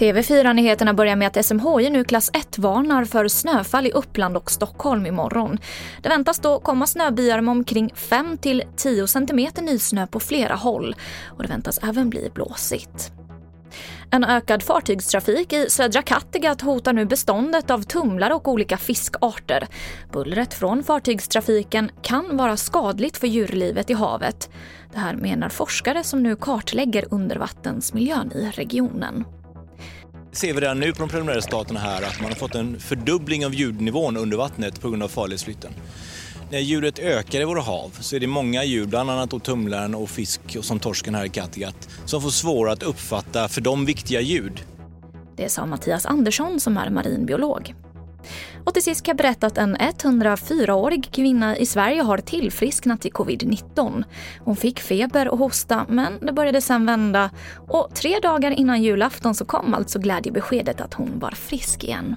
TV4-nyheterna börjar med att SMHI nu klass 1-varnar för snöfall i Uppland och Stockholm imorgon. Det väntas då komma snöbyar med omkring 5-10 cm nysnö på flera håll och det väntas även bli blåsigt. En ökad fartygstrafik i södra Kattegatt hotar nu beståndet av tumlare och olika fiskarter. Bullret från fartygstrafiken kan vara skadligt för djurlivet i havet. Det här menar forskare som nu kartlägger undervattensmiljön i regionen ser vi redan nu på de preliminära resultaten här att man har fått en fördubbling av ljudnivån under vattnet på grund av farledsflytten. När ljudet ökar i våra hav så är det många djur, bland annat tumlaren och fisk och som torsken här i Kattegatt, som får svårare att uppfatta för dem viktiga ljud. Det sa Mattias Andersson som är marinbiolog. Och till sist kan jag berätta att en 104-årig kvinna i Sverige har tillfrisknat i covid-19. Hon fick feber och hosta men det började sen vända och tre dagar innan julafton så kom alltså glädjebeskedet att hon var frisk igen.